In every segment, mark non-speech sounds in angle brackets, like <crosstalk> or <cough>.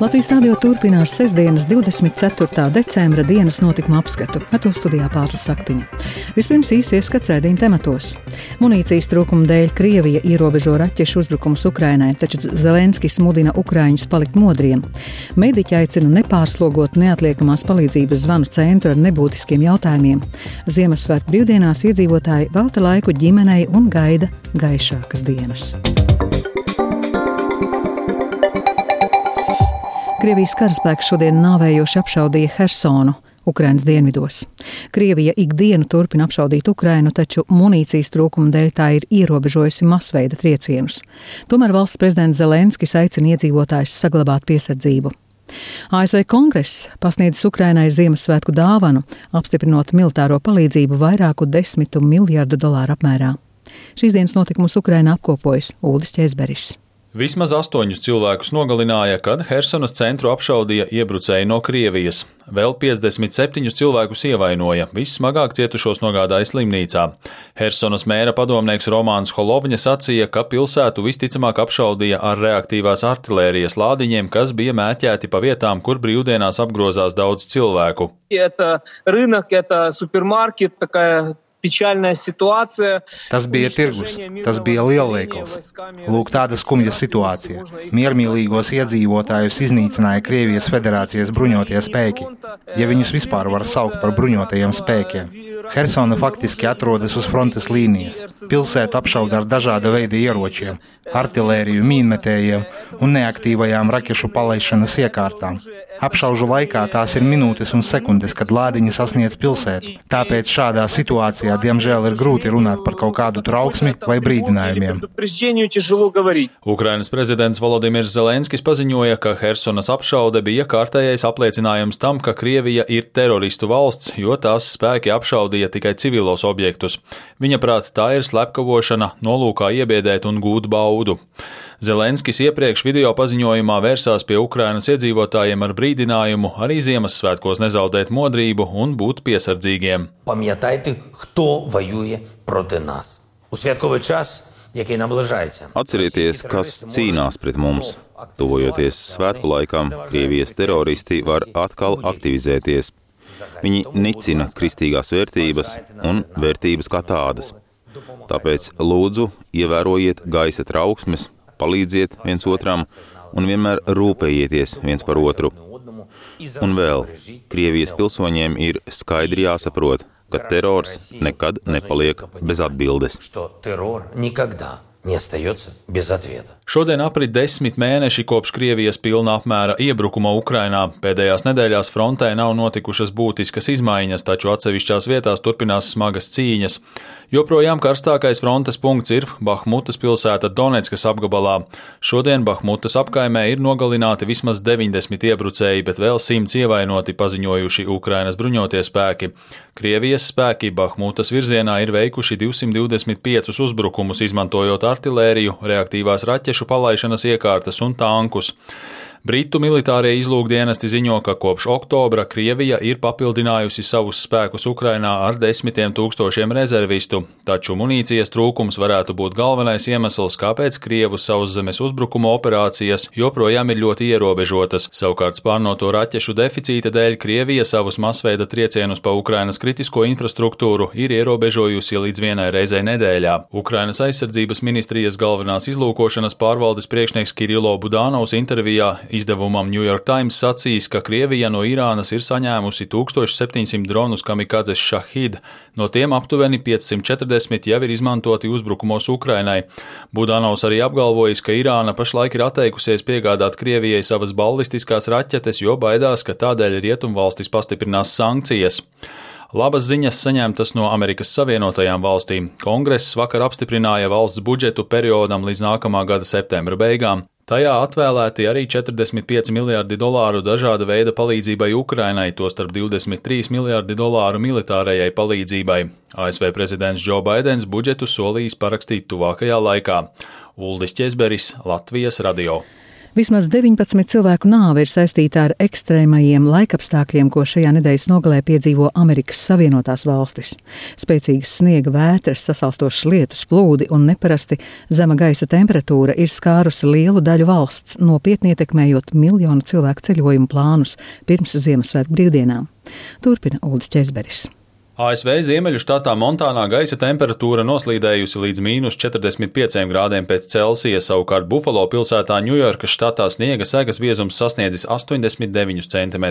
Latvijas radio turpinās sestdienas 24. decembra dienas notikuma apskatu. Ar to studijā pārslas saktiņa. Vispirms īsi ieskats ēdīņu tematos. Munīcijas trūkuma dēļ Krievija ierobežo raķešu uzbrukumus Ukrainai, taču Zelenskis mudina Ukraiņus palikt modriem. Mediķi aicina nepārslogot neatliekamās palīdzības zvanu centru ar nebūtiskiem jautājumiem. Ziemassvētku brīvdienās iedzīvotāji velta laiku ģimenei un gaida gaišākas dienas. Krievijas karaspēks šodien nāvējoši apšaudīja Hersonu. Ukrainas dienvidos. Krievija ikdienu turpina apšaudīt Ukrainu, taču munīcijas trūkuma dēļ tā ir ierobežojusi masveida triecienus. Tomēr valsts prezidents Zelenskis aicina iedzīvotājus saglabāt piesardzību. ASV kongress pasniedzis Ukrainai Ziemassvētku dāvanu, apstiprinot militāro palīdzību vairāku desmitu miljardu dolāru apmērā. Šīs dienas notikumus Ukrainā apkopojas Uldis Česberis. Vismaz astoņus cilvēkus nogalināja, kad Helsinas centru apšaudīja iebrucēji no Krievijas. Vēl 57 cilvēkus ievainoja, vissmagāk cietušos nogādāja slimnīcā. Helsinas mēra padomnieks Romāns Holovņa sacīja, ka pilsētu visticamāk apšaudīja ar reaktīvās artilērijas lādiņiem, kas bija mērķēti pa vietām, kur brīvdienās apgrozās daudz cilvēku. Это рынок, это супермаркет, такая pečāļnā situācija. Tas bija tirgus, tas bija lielveikals. Lūk, tāda skumja situācija. Miermīlīgos iedzīvotājus iznīcināja Krievijas federācijas bruņotie spēki, ja viņus vispār var saukt par bruņotajiem spēkiem. Hersona faktiski atrodas uz frontes līnijas. Pilsētu apšauda ar dažāda veida ieročiem, artilēriju, mīnmetējiem un neaktīvajām rakešu palaišanas iekārtām. Apšaužu laikā tās ir minūtes un sekundes, kad lādiņi sasniedz pilsētu. Tāpēc šādā situācijā, diemžēl, ir grūti runāt par kaut kādu trauksmi vai brīdinājumiem. Ukrainas prezidents Volodimirs Zelenskis paziņoja, ka Helsonas apšaude bija kārtējais apliecinājums tam, ka Krievija ir teroristu valsts, jo tās spēki apšaudīja tikai civilos objektus. Viņa prāt, tā ir slepkavošana, nolūkā iebiedēt un gūt baudu. Zelenskis iepriekš video paziņojumā vērsās pie Ukrainas iedzīvotājiem ar brīdinājumu arī Ziemassvētkos nezaudēt modrību un būt piesardzīgiem. Пам'ятайте, хто воює проти нас у святковий час. Atcerieties, kas cīnās pret mums. Tuvojoties svētku laikam, Krievijas teroristi var atkal aktivizēties. Viņi nicina kristīgās vērtības un vērtības kā tādas. Tāpēc lūdzu, ievērojiet gaisa trauksmes, palīdziet viens otram un vienmēr rūpējieties viens par otru. Un vēl, Krievijas pilsoņiem ir skaidri jāsaprot, ka terors nekad nepaliek bez atbildes. Šodien aprit desmit mēneši kopš Krievijas pilna apmēra iebrukuma Ukrainā. Pēdējās nedēļās frontē nav notikušas būtiskas izmaiņas, taču atsevišķās vietās turpinās smagas cīņas. Joprojām karstākais frontes punkts ir Bahmutas pilsēta Donetskas apgabalā. Šodien Bahmutas apkaimē ir nogalināti vismaz 90 iebrucēji, bet vēl simts ievainoti paziņojuši Ukrainas bruņotie spēki. Krievijas spēki Bahmutas virzienā ir veikuši 225 uzbrukumus, izmantojot artilēriju, reaktīvās raķešu palaišanas iekārtas un tankus. Britu militārie izlūkdienesti ziņo, ka kopš oktobra Krievija ir papildinājusi savus spēkus Ukrainā ar desmitiem tūkstošiem rezervistu, taču munīcijas trūkums varētu būt galvenais iemesls, kāpēc Krievu sauszemes uzbrukuma operācijas joprojām ir ļoti ierobežotas. Savukārt spārnoto raķešu deficīta dēļ Krievija savus masveida triecienus pa Ukrainas kritisko infrastruktūru ir ierobežojusi līdz vienai reizei nedēļā. Ukrainas aizsardzības ministrijas galvenās izlūkošanas pārvaldes priekšnieks Kirilo Budānovs intervijā Izdevumam New York Times sacīs, ka Krievija no Irānas ir saņēmusi 1700 dronus kamikadzes Shahid, no tiem aptuveni 540 jau ir izmantoti uzbrukumos Ukrainai. Budanovs arī apgalvojis, ka Irāna pašlaik ir atteikusies piegādāt Krievijai savas ballistiskās raķetes, jo baidās, ka tādēļ Rietumvalstis pastiprinās sankcijas. Labas ziņas saņemtas no Amerikas Savienotajām valstīm. Kongress vakar apstiprināja valsts budžetu periodam līdz nākamā gada septembra beigām. Tajā atvēlēti arī 45 miljardi dolāru dažāda veida palīdzībai Ukrainai, tostarp 23 miljardi dolāru militārajai palīdzībai. ASV prezidents Džo Baidens budžetu solījis parakstīt tuvākajā laikā. Uldis Česberis, Latvijas radio. Vismaz 19 cilvēku nāve ir saistīta ar ekstrēmajiem laikapstākļiem, ko šajā nedēļas nogalē piedzīvo Amerikas Savienotās valstis. Spēcīgas sniega vētras, sasalstošas lietus, plūdi un neparasti zema gaisa temperatūra ir skārusi lielu daļu valsts, nopietni ietekmējot miljonu cilvēku ceļojumu plānus pirms Ziemassvētku brīvdienām. Turpina Ulris Česberis. ASV Ziemeļu štatā Montānā gaisa temperatūra noslīdējusi līdz mīnus 45 grādiem pēc Celsija, savukārt Bufalo pilsētā Ņujorkas štatā sniega segas biezums sasniedzis 89 cm.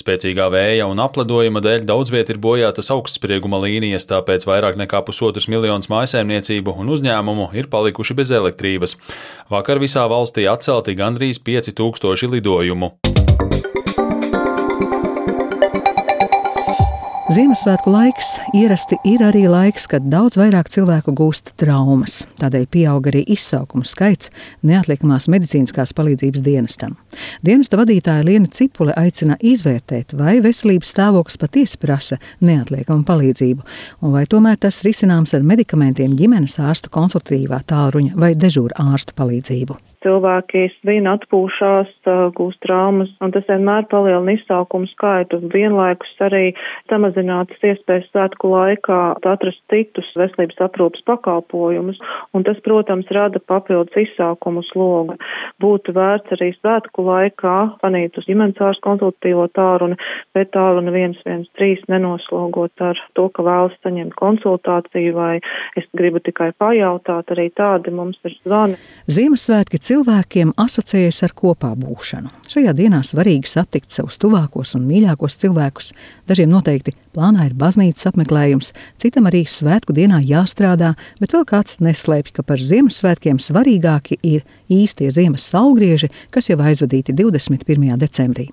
Spēcīgā vēja un apledojuma dēļ daudz viet ir bojātas augstsprieguma līnijas, tāpēc vairāk nekā pusotrs miljonus mājasēmniecību un uzņēmumu ir palikuši bez elektrības. Vakar visā valstī atcelti gandrīz 5000 lidojumu. Ziemassvētku laiks ierasti ir arī laiks, kad daudz vairāk cilvēku gūst traumas. Tādēļ pieaug arī izsaukumu skaits neatliekamās medicīniskās palīdzības dienestam. Dienesta vadītāja Liena Cipule aicina izvērtēt, vai veselības stāvoklis patiesi prasa neatliekamu palīdzību, un vai tomēr tas risināms ar medikamentiem, ģimenes ārsta konsultatīvā tālruņa vai dežūra ārsta palīdzību. Cilvēki svin atpūšās, gūst traumas, un tas vienmēr palielina izsaukumu skaitu. Vienlaikus arī samazinātas iespējas svētku laikā atrast citus veselības aprūpas pakalpojumus, un tas, protams, rada papildus izsākumu slogu. Būtu vērts arī svētku laikā panīt uz ģimenes ārstu konsultatīvo tāruni, bet tāruni 113 nenoslogot ar to, ka vēlas saņemt konsultāciju vai es gribu tikai pajautāt, arī tādi mums ir zvani. Ziemassvētki cilvēkiem asociējas ar kopā būšanu. Šajā dienā svarīgi satikt savus tuvākos un mīļākos cilvēkus. Dažiem noteikti Plānā ir baznīcas apmeklējums, citam arī svētku dienā jāstrādā, bet vēl kāds neslēpj, ka par Ziemassvētkiem svarīgāki ir īstie ziemas saulgrieži, kas jau aizvadīti 21. decembrī.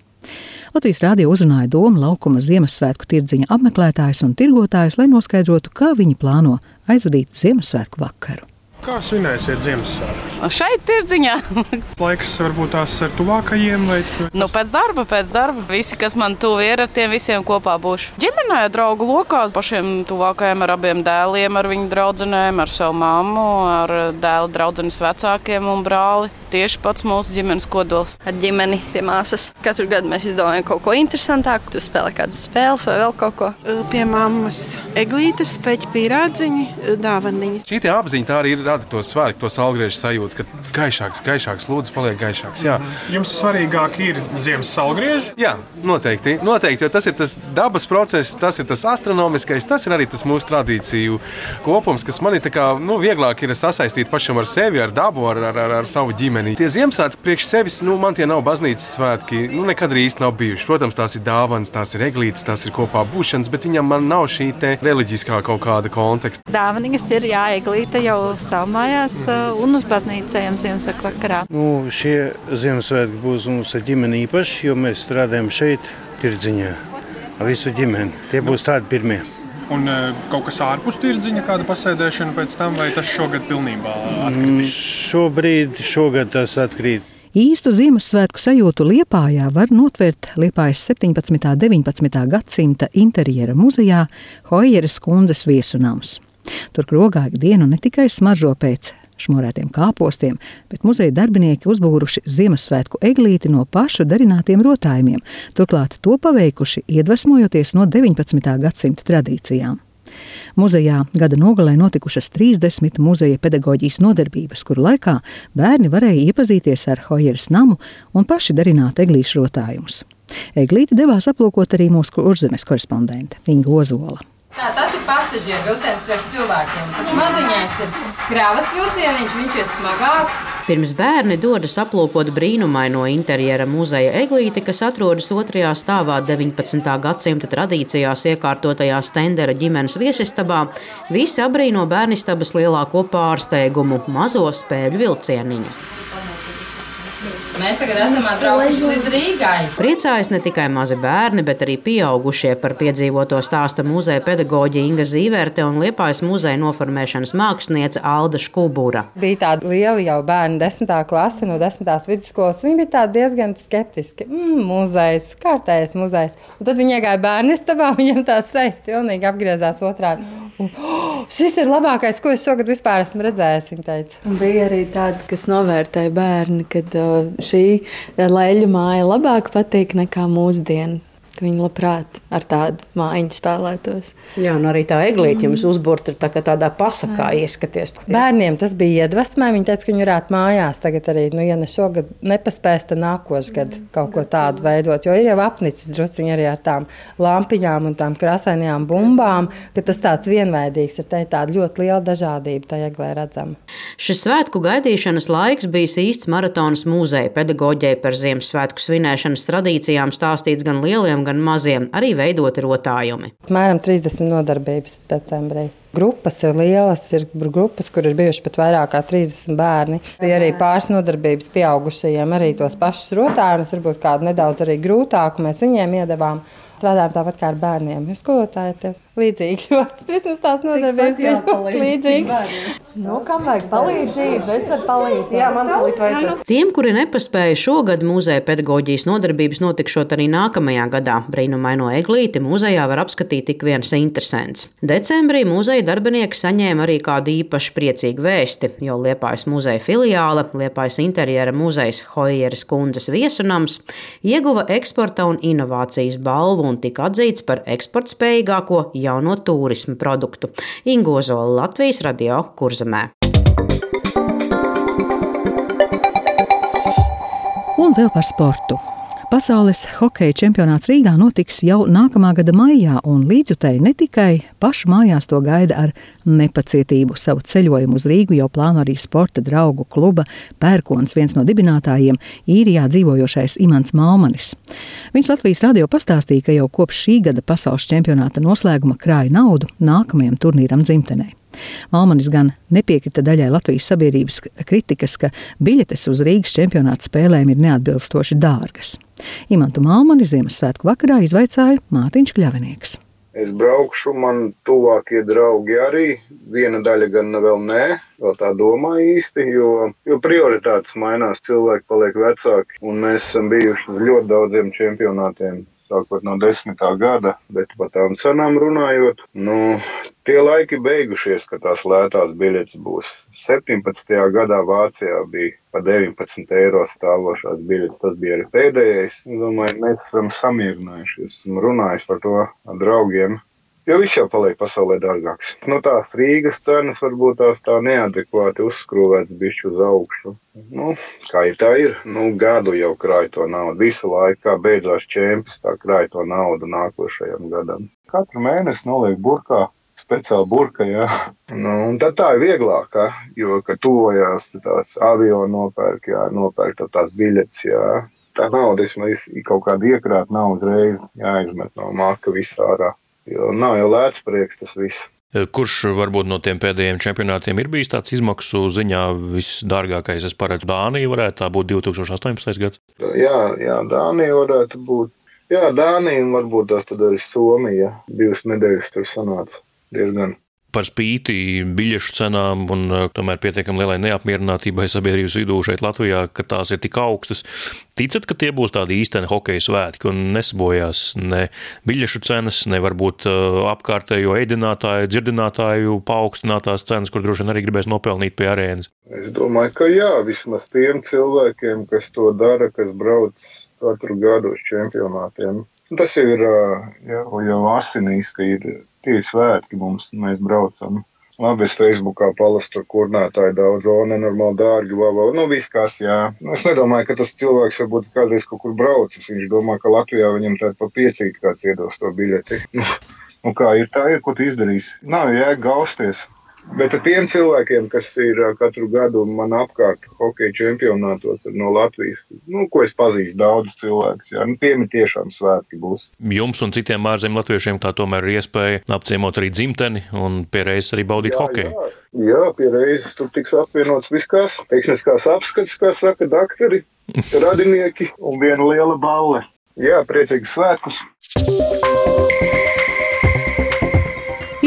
Latvijas rādio uzrunāja Doma laukuma Ziemassvētku tirdziņa apmeklētājus un tirgotājus, lai noskaidrotu, kā viņi plāno aizvadīt Ziemassvētku vakaru. Kā svinēsiet Ziemassvētkus? Šeit, tirdziņā. <laughs> Laiks varbūt tās ar tuvākajiem vai nu, pēc darba, pēc darba. Visi, kas man tuvi ir, ar tiem visiem kopā būšu. Ģimenē, draugu lokās, pašiem tuvākajiem ar abiem dēliem, ar viņu draudzenēm, ar savu mammu, ar dēlu draudzenes vecākiem un brāli. Tieši pats mūsu ģimenes kodols. Ar ģimeni pie māsas. Katru gadu mēs izdomājam kaut ko interesantāku. Tu spēlē kādas spēles vai vēl kaut ko. Pie mammas eglītes, speķi pīrādziņi, dāvaniņas. Šī apziņa tā arī ir rada to svētku, to salgriežu sajūtu, ka gaišāks, gaišāks, lūdzu, paliek gaišāks. Jā. Jums svarīgāk ir ziemas salgrieži? Jā, noteikti, noteikti, jo tas ir tas dabas process, tas ir tas astronomiskais, tas ir arī tas mūsu tradīciju kopums, kas man ir kā, nu, vieglāk ir sasaistīt pašam ar sevi, ar dabu, ar, ar, ar, ar savu ģimeni. Tie Ziemassvētki priekš sevis, nu, man tie nav baznīcas svētki, nu, nekad arī īsti nav bijuši. Protams, tās ir dāvanas, tās ir eglītes, tās ir kopā būšanas, bet viņam nav šī reliģiskā kaut kāda konteksta. Dāvanas ir jāeglīte jau stāv mājās un uz baznīcu ejam Ziemassvētku vakarā. Nu, šie Ziemassvētki būs mums ar ģimeni īpaši, jo mēs strādājam šeit, tirdziņā, ar visu ģimeni. Tie būs tādi pirmie. Un kaut kas ārpus tirdziņa, kāda pasēdēšana pēc tam, vai tas šogad pilnībā atkrīt? Mm, šobrīd, šogad tas atkrīt. Īstu Ziemassvētku sajūtu Liepājā var notvērt Liepājas 17. un 19. gadsimta interjera muzejā Hojeras kundzes viesunams. Tur krogā ikdienu ne tikai smaržo pēc šmorētiem kāpostiem, bet muzeja darbinieki uzbūruši Ziemassvētku eglīti no pašu darinātiem rotājumiem, turklāt to paveikuši iedvesmojoties no 19. gadsimta tradīcijām. Muzejā gada nogalē notikušas 30 muzeja pedagoģijas nodarbības, kuru laikā bērni varēja iepazīties ar Hojeras namu un paši darināt eglīšu rotājumus. Eglīti devās aplūkot arī mūsu kurzemes korespondente Inga Ozola. Tā, tas ir pasažieru vilciens priekš cilvēkiem. Tas maziņais ir kravas vilcieniņš, viņš ir smagāks. Pirms bērni dodas aplūkot brīnumaino interjera muzeja eglīti, kas atrodas otrajā stāvā 19. gadsimta tradīcijās iekārtotajā Stendera ģimenes viesistabā, visi abrīno bērnistabas lielāko pārsteigumu - mazo spēļu vilcieniņu. Mēs tagad esam atbraukuši līdz Rīgai. Priecājas ne tikai mazi bērni, bet arī pieaugušie par piedzīvoto stāsta muzeja pedagoģa Inga Zīverte un Liepājas muzeja noformēšanas māksliniece Alda Škubura. Bija tāda liela jau bērnu desmitā klase no desmitās vidusskolas. Viņi bija diezgan skeptiski. Mm, muzejs, kārtējs muzejs. Un tad viņi iegāja bērnu istabā, <laughs> viņiem tās sejas pilnīgi apgriezās otrādi. Un, oh, šis ir labākais, ko es šogad vispār esmu redzējis. Viņa teica. Un bija arī tādi, kas novērtēja bērni, kad uh, šī leļu māja labāk patīk nekā mūsdienu ka viņi labprāt ar tādu mājiņu spēlētos. Jā, un arī tā eglīte jums mm. uzburta tā, tādā pasakā ieskaties. Bērniem tas bija iedvesmē. Viņi teica, ka viņi varētu mājās tagad arī, nu, ja ne šogad nepaspēs, tad nākošais gads kaut ko tādu veidot. Jo ir jau apnicis drusciņi arī ar tām lampiņām un tām krāsainajām bumbām, ka tas tāds vienveidīgs ir. Te tāda ļoti liela dažādība tajā eglē redzama. Šis svētku gaidīšanas laiks bijis īsts maratonas mūzeja pedagoģijai par Ziemassvētku svinēšanas tradīcijām stāstīts gan lieliem, gan maziem, arī veidoti rotājumi. Apmēram 30 nodarbības decembrī. Grupas ir lielas, ir grupas, kur ir bijuši pat vairāk kā 30 bērni. Bija arī pāris nodarbības pieaugušajiem, arī tos pašus rotājumus, varbūt kādu nedaudz arī grūtāku mēs viņiem iedavām. Strādājam tāpat kā ar bērniem. Ir skolotāji tev līdzīgi. Vismaz tās nodarbības ir līdzīgas. Nu, kam vajag palīdzību? Es varu palīdzēt. Jā, man palīdz vajadzēs. Tiem, kuri nepaspēja šogad muzeja pedagoģijas nodarbības notikšot arī nākamajā gadā, brīnumaino eglīti muzejā var apskatīt tik viens interesants. Decembrī muzeja darbinieki saņēma arī kādu īpaši priecīgu vēsti, jo Liepājas muzeja filiāle, Liepājas interjera muzejs Hojeras kundzes viesunams, ieguva eksporta un inovācijas balvu un tika atzīts par eksportspējīgāko jauno turismu produktu. Ingozola Latvijas radio kurzemē. Un vēl par sportu. Pasaules hokeja čempionāts Rīgā notiks jau nākamā gada maijā, un līdzjutēji ne tikai paši mājās to gaida ar nepacietību. Savu ceļojumu uz Rīgu jau plāno arī sporta draugu kluba Pērkons, viens no dibinātājiem, īrijā dzīvojošais Imants Malmanis. Viņš Latvijas radio pastāstīja, ka jau kopš šī gada pasaules čempionāta noslēguma krāja naudu nākamajam turnīram dzimtenei. Malmanis gan nepiekrita daļai Latvijas sabiedrības kritikas, ka biļetes uz Rīgas čempionāta spēlēm ir neatbilstoši dārgas. Imantu Malmani Ziemassvētku vakarā izvaicāja Mārtiņš Kļavinieks. Es braukšu, man tuvākie draugi arī. Viena daļa gan vēl nē, vēl tā domā īsti, jo, jo prioritātes mainās, cilvēki paliek vecāki. Un mēs esam bijuši uz ļoti daudziem čempionātiem sākot no desmitā gada, bet par tām cenām runājot, nu, tie laiki beigušies, ka tās lētās biļetes būs. 17. gadā Vācijā bija pa 19 eiro stāvošās biļetes, tas bija arī pēdējais. Es domāju, mēs esam samierinājušies, esam runājuši par to ar draugiem. Jo viss jau paliek pasaulē dārgāks. Nu, tās Rīgas cenas varbūt tās tā neadekvāti uzskrūvētas bišķi uz augšu. Nu, kā ir tā ir, nu, gadu jau krāj to naudu. Visu laiku, kā beidzās čempions, tā krāj to naudu nākošajam gadam. Katru mēnesi noliek burkā speciāli burka. Ja? Nu, tad tā ir vieglāk, jo, kad tuvojās tās avio nopērk, jā, nopērk tās biļetes. Jā. Tā nauda vismaz kaut kāda iekrāta nav uzreiz jāizmet no maka visā ārā. Jo nav jau lēts prieks tas viss. E, kurš varbūt no tiem pēdējiem čempionātiem ir bijis tāds izmaksu ziņā visdārgākais? Es paredzu, Dānija varētu tā būt 2018. gads. Jā, jā Dānija varētu būt. Jā, Dānija un varbūt tās tad arī Somija. Divas nedēļas tur sanāca diezgan par spīti biļešu cenām un uh, tomēr pietiekami lielai neapmierinātībai sabiedrības vidū šeit Latvijā, ka tās ir tik augstas. Ticat, ka tie būs tādi īsteni hokeja svētki un nesabojās ne biļešu cenas, ne varbūt uh, apkārtējo ēdinātāju, dzirdinātāju paaugstinātās cenas, kur droši vien arī gribēs nopelnīt pie arēnas? Es domāju, ka jā, vismaz tiem cilvēkiem, kas to dara, kas brauc katru gadu uz čempionātiem. Tas ir jau, jau asinīs, ka ir tie svētki mums, mēs braucam. Labi, es Facebookā palasu tur kurnētāji daudz, o, nenormāli dārgi, vai, nu, viss kas, jā. Nu, es nedomāju, ka tas cilvēks varbūt kādreiz kaut kur braucis. Viņš domā, ka Latvijā viņam tāda pa piecīgi kāds iedos to biļeti. nu, kā ir tā, ir, ko tu izdarīsi? Nav jēga gausties. Bet tiem cilvēkiem, kas ir katru gadu man apkārt hokeja čempionātos no Latvijas, nu, ko es pazīstu daudz cilvēkus, nu, tiem ir tiešām svētki būs. Jums un citiem ārzemju latviešiem tā tomēr ir iespēja apciemot arī dzimteni un pie reizes arī baudīt jā, hokeju. Jā. Jā, pie reizes tur tiks apvienots viss, kas tehniskās apskates, kā saka doktori, <laughs> radinieki un viena liela balle. Jā, priecīgs svētkus!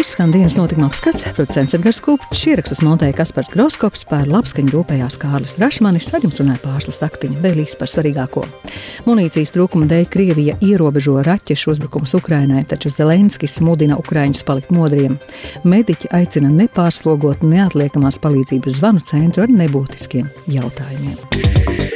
Izskan dienas notikuma apskats, producents Edgars Kupčs, ierakstus montēja Kaspars Groskops, par labskaņu rūpējās Kārlis Rašmanis, ar jums runāja pārslas aktiņa, vēl īsi par svarīgāko. Munīcijas trūkuma dēļ Krievija ierobežo raķešu uzbrukumus Ukrainai, taču Zelenskis mudina Ukraiņus palikt modriem. Mediķi aicina nepārslogot neatliekamās palīdzības zvanu centru ar nebūtiskiem jautājumiem.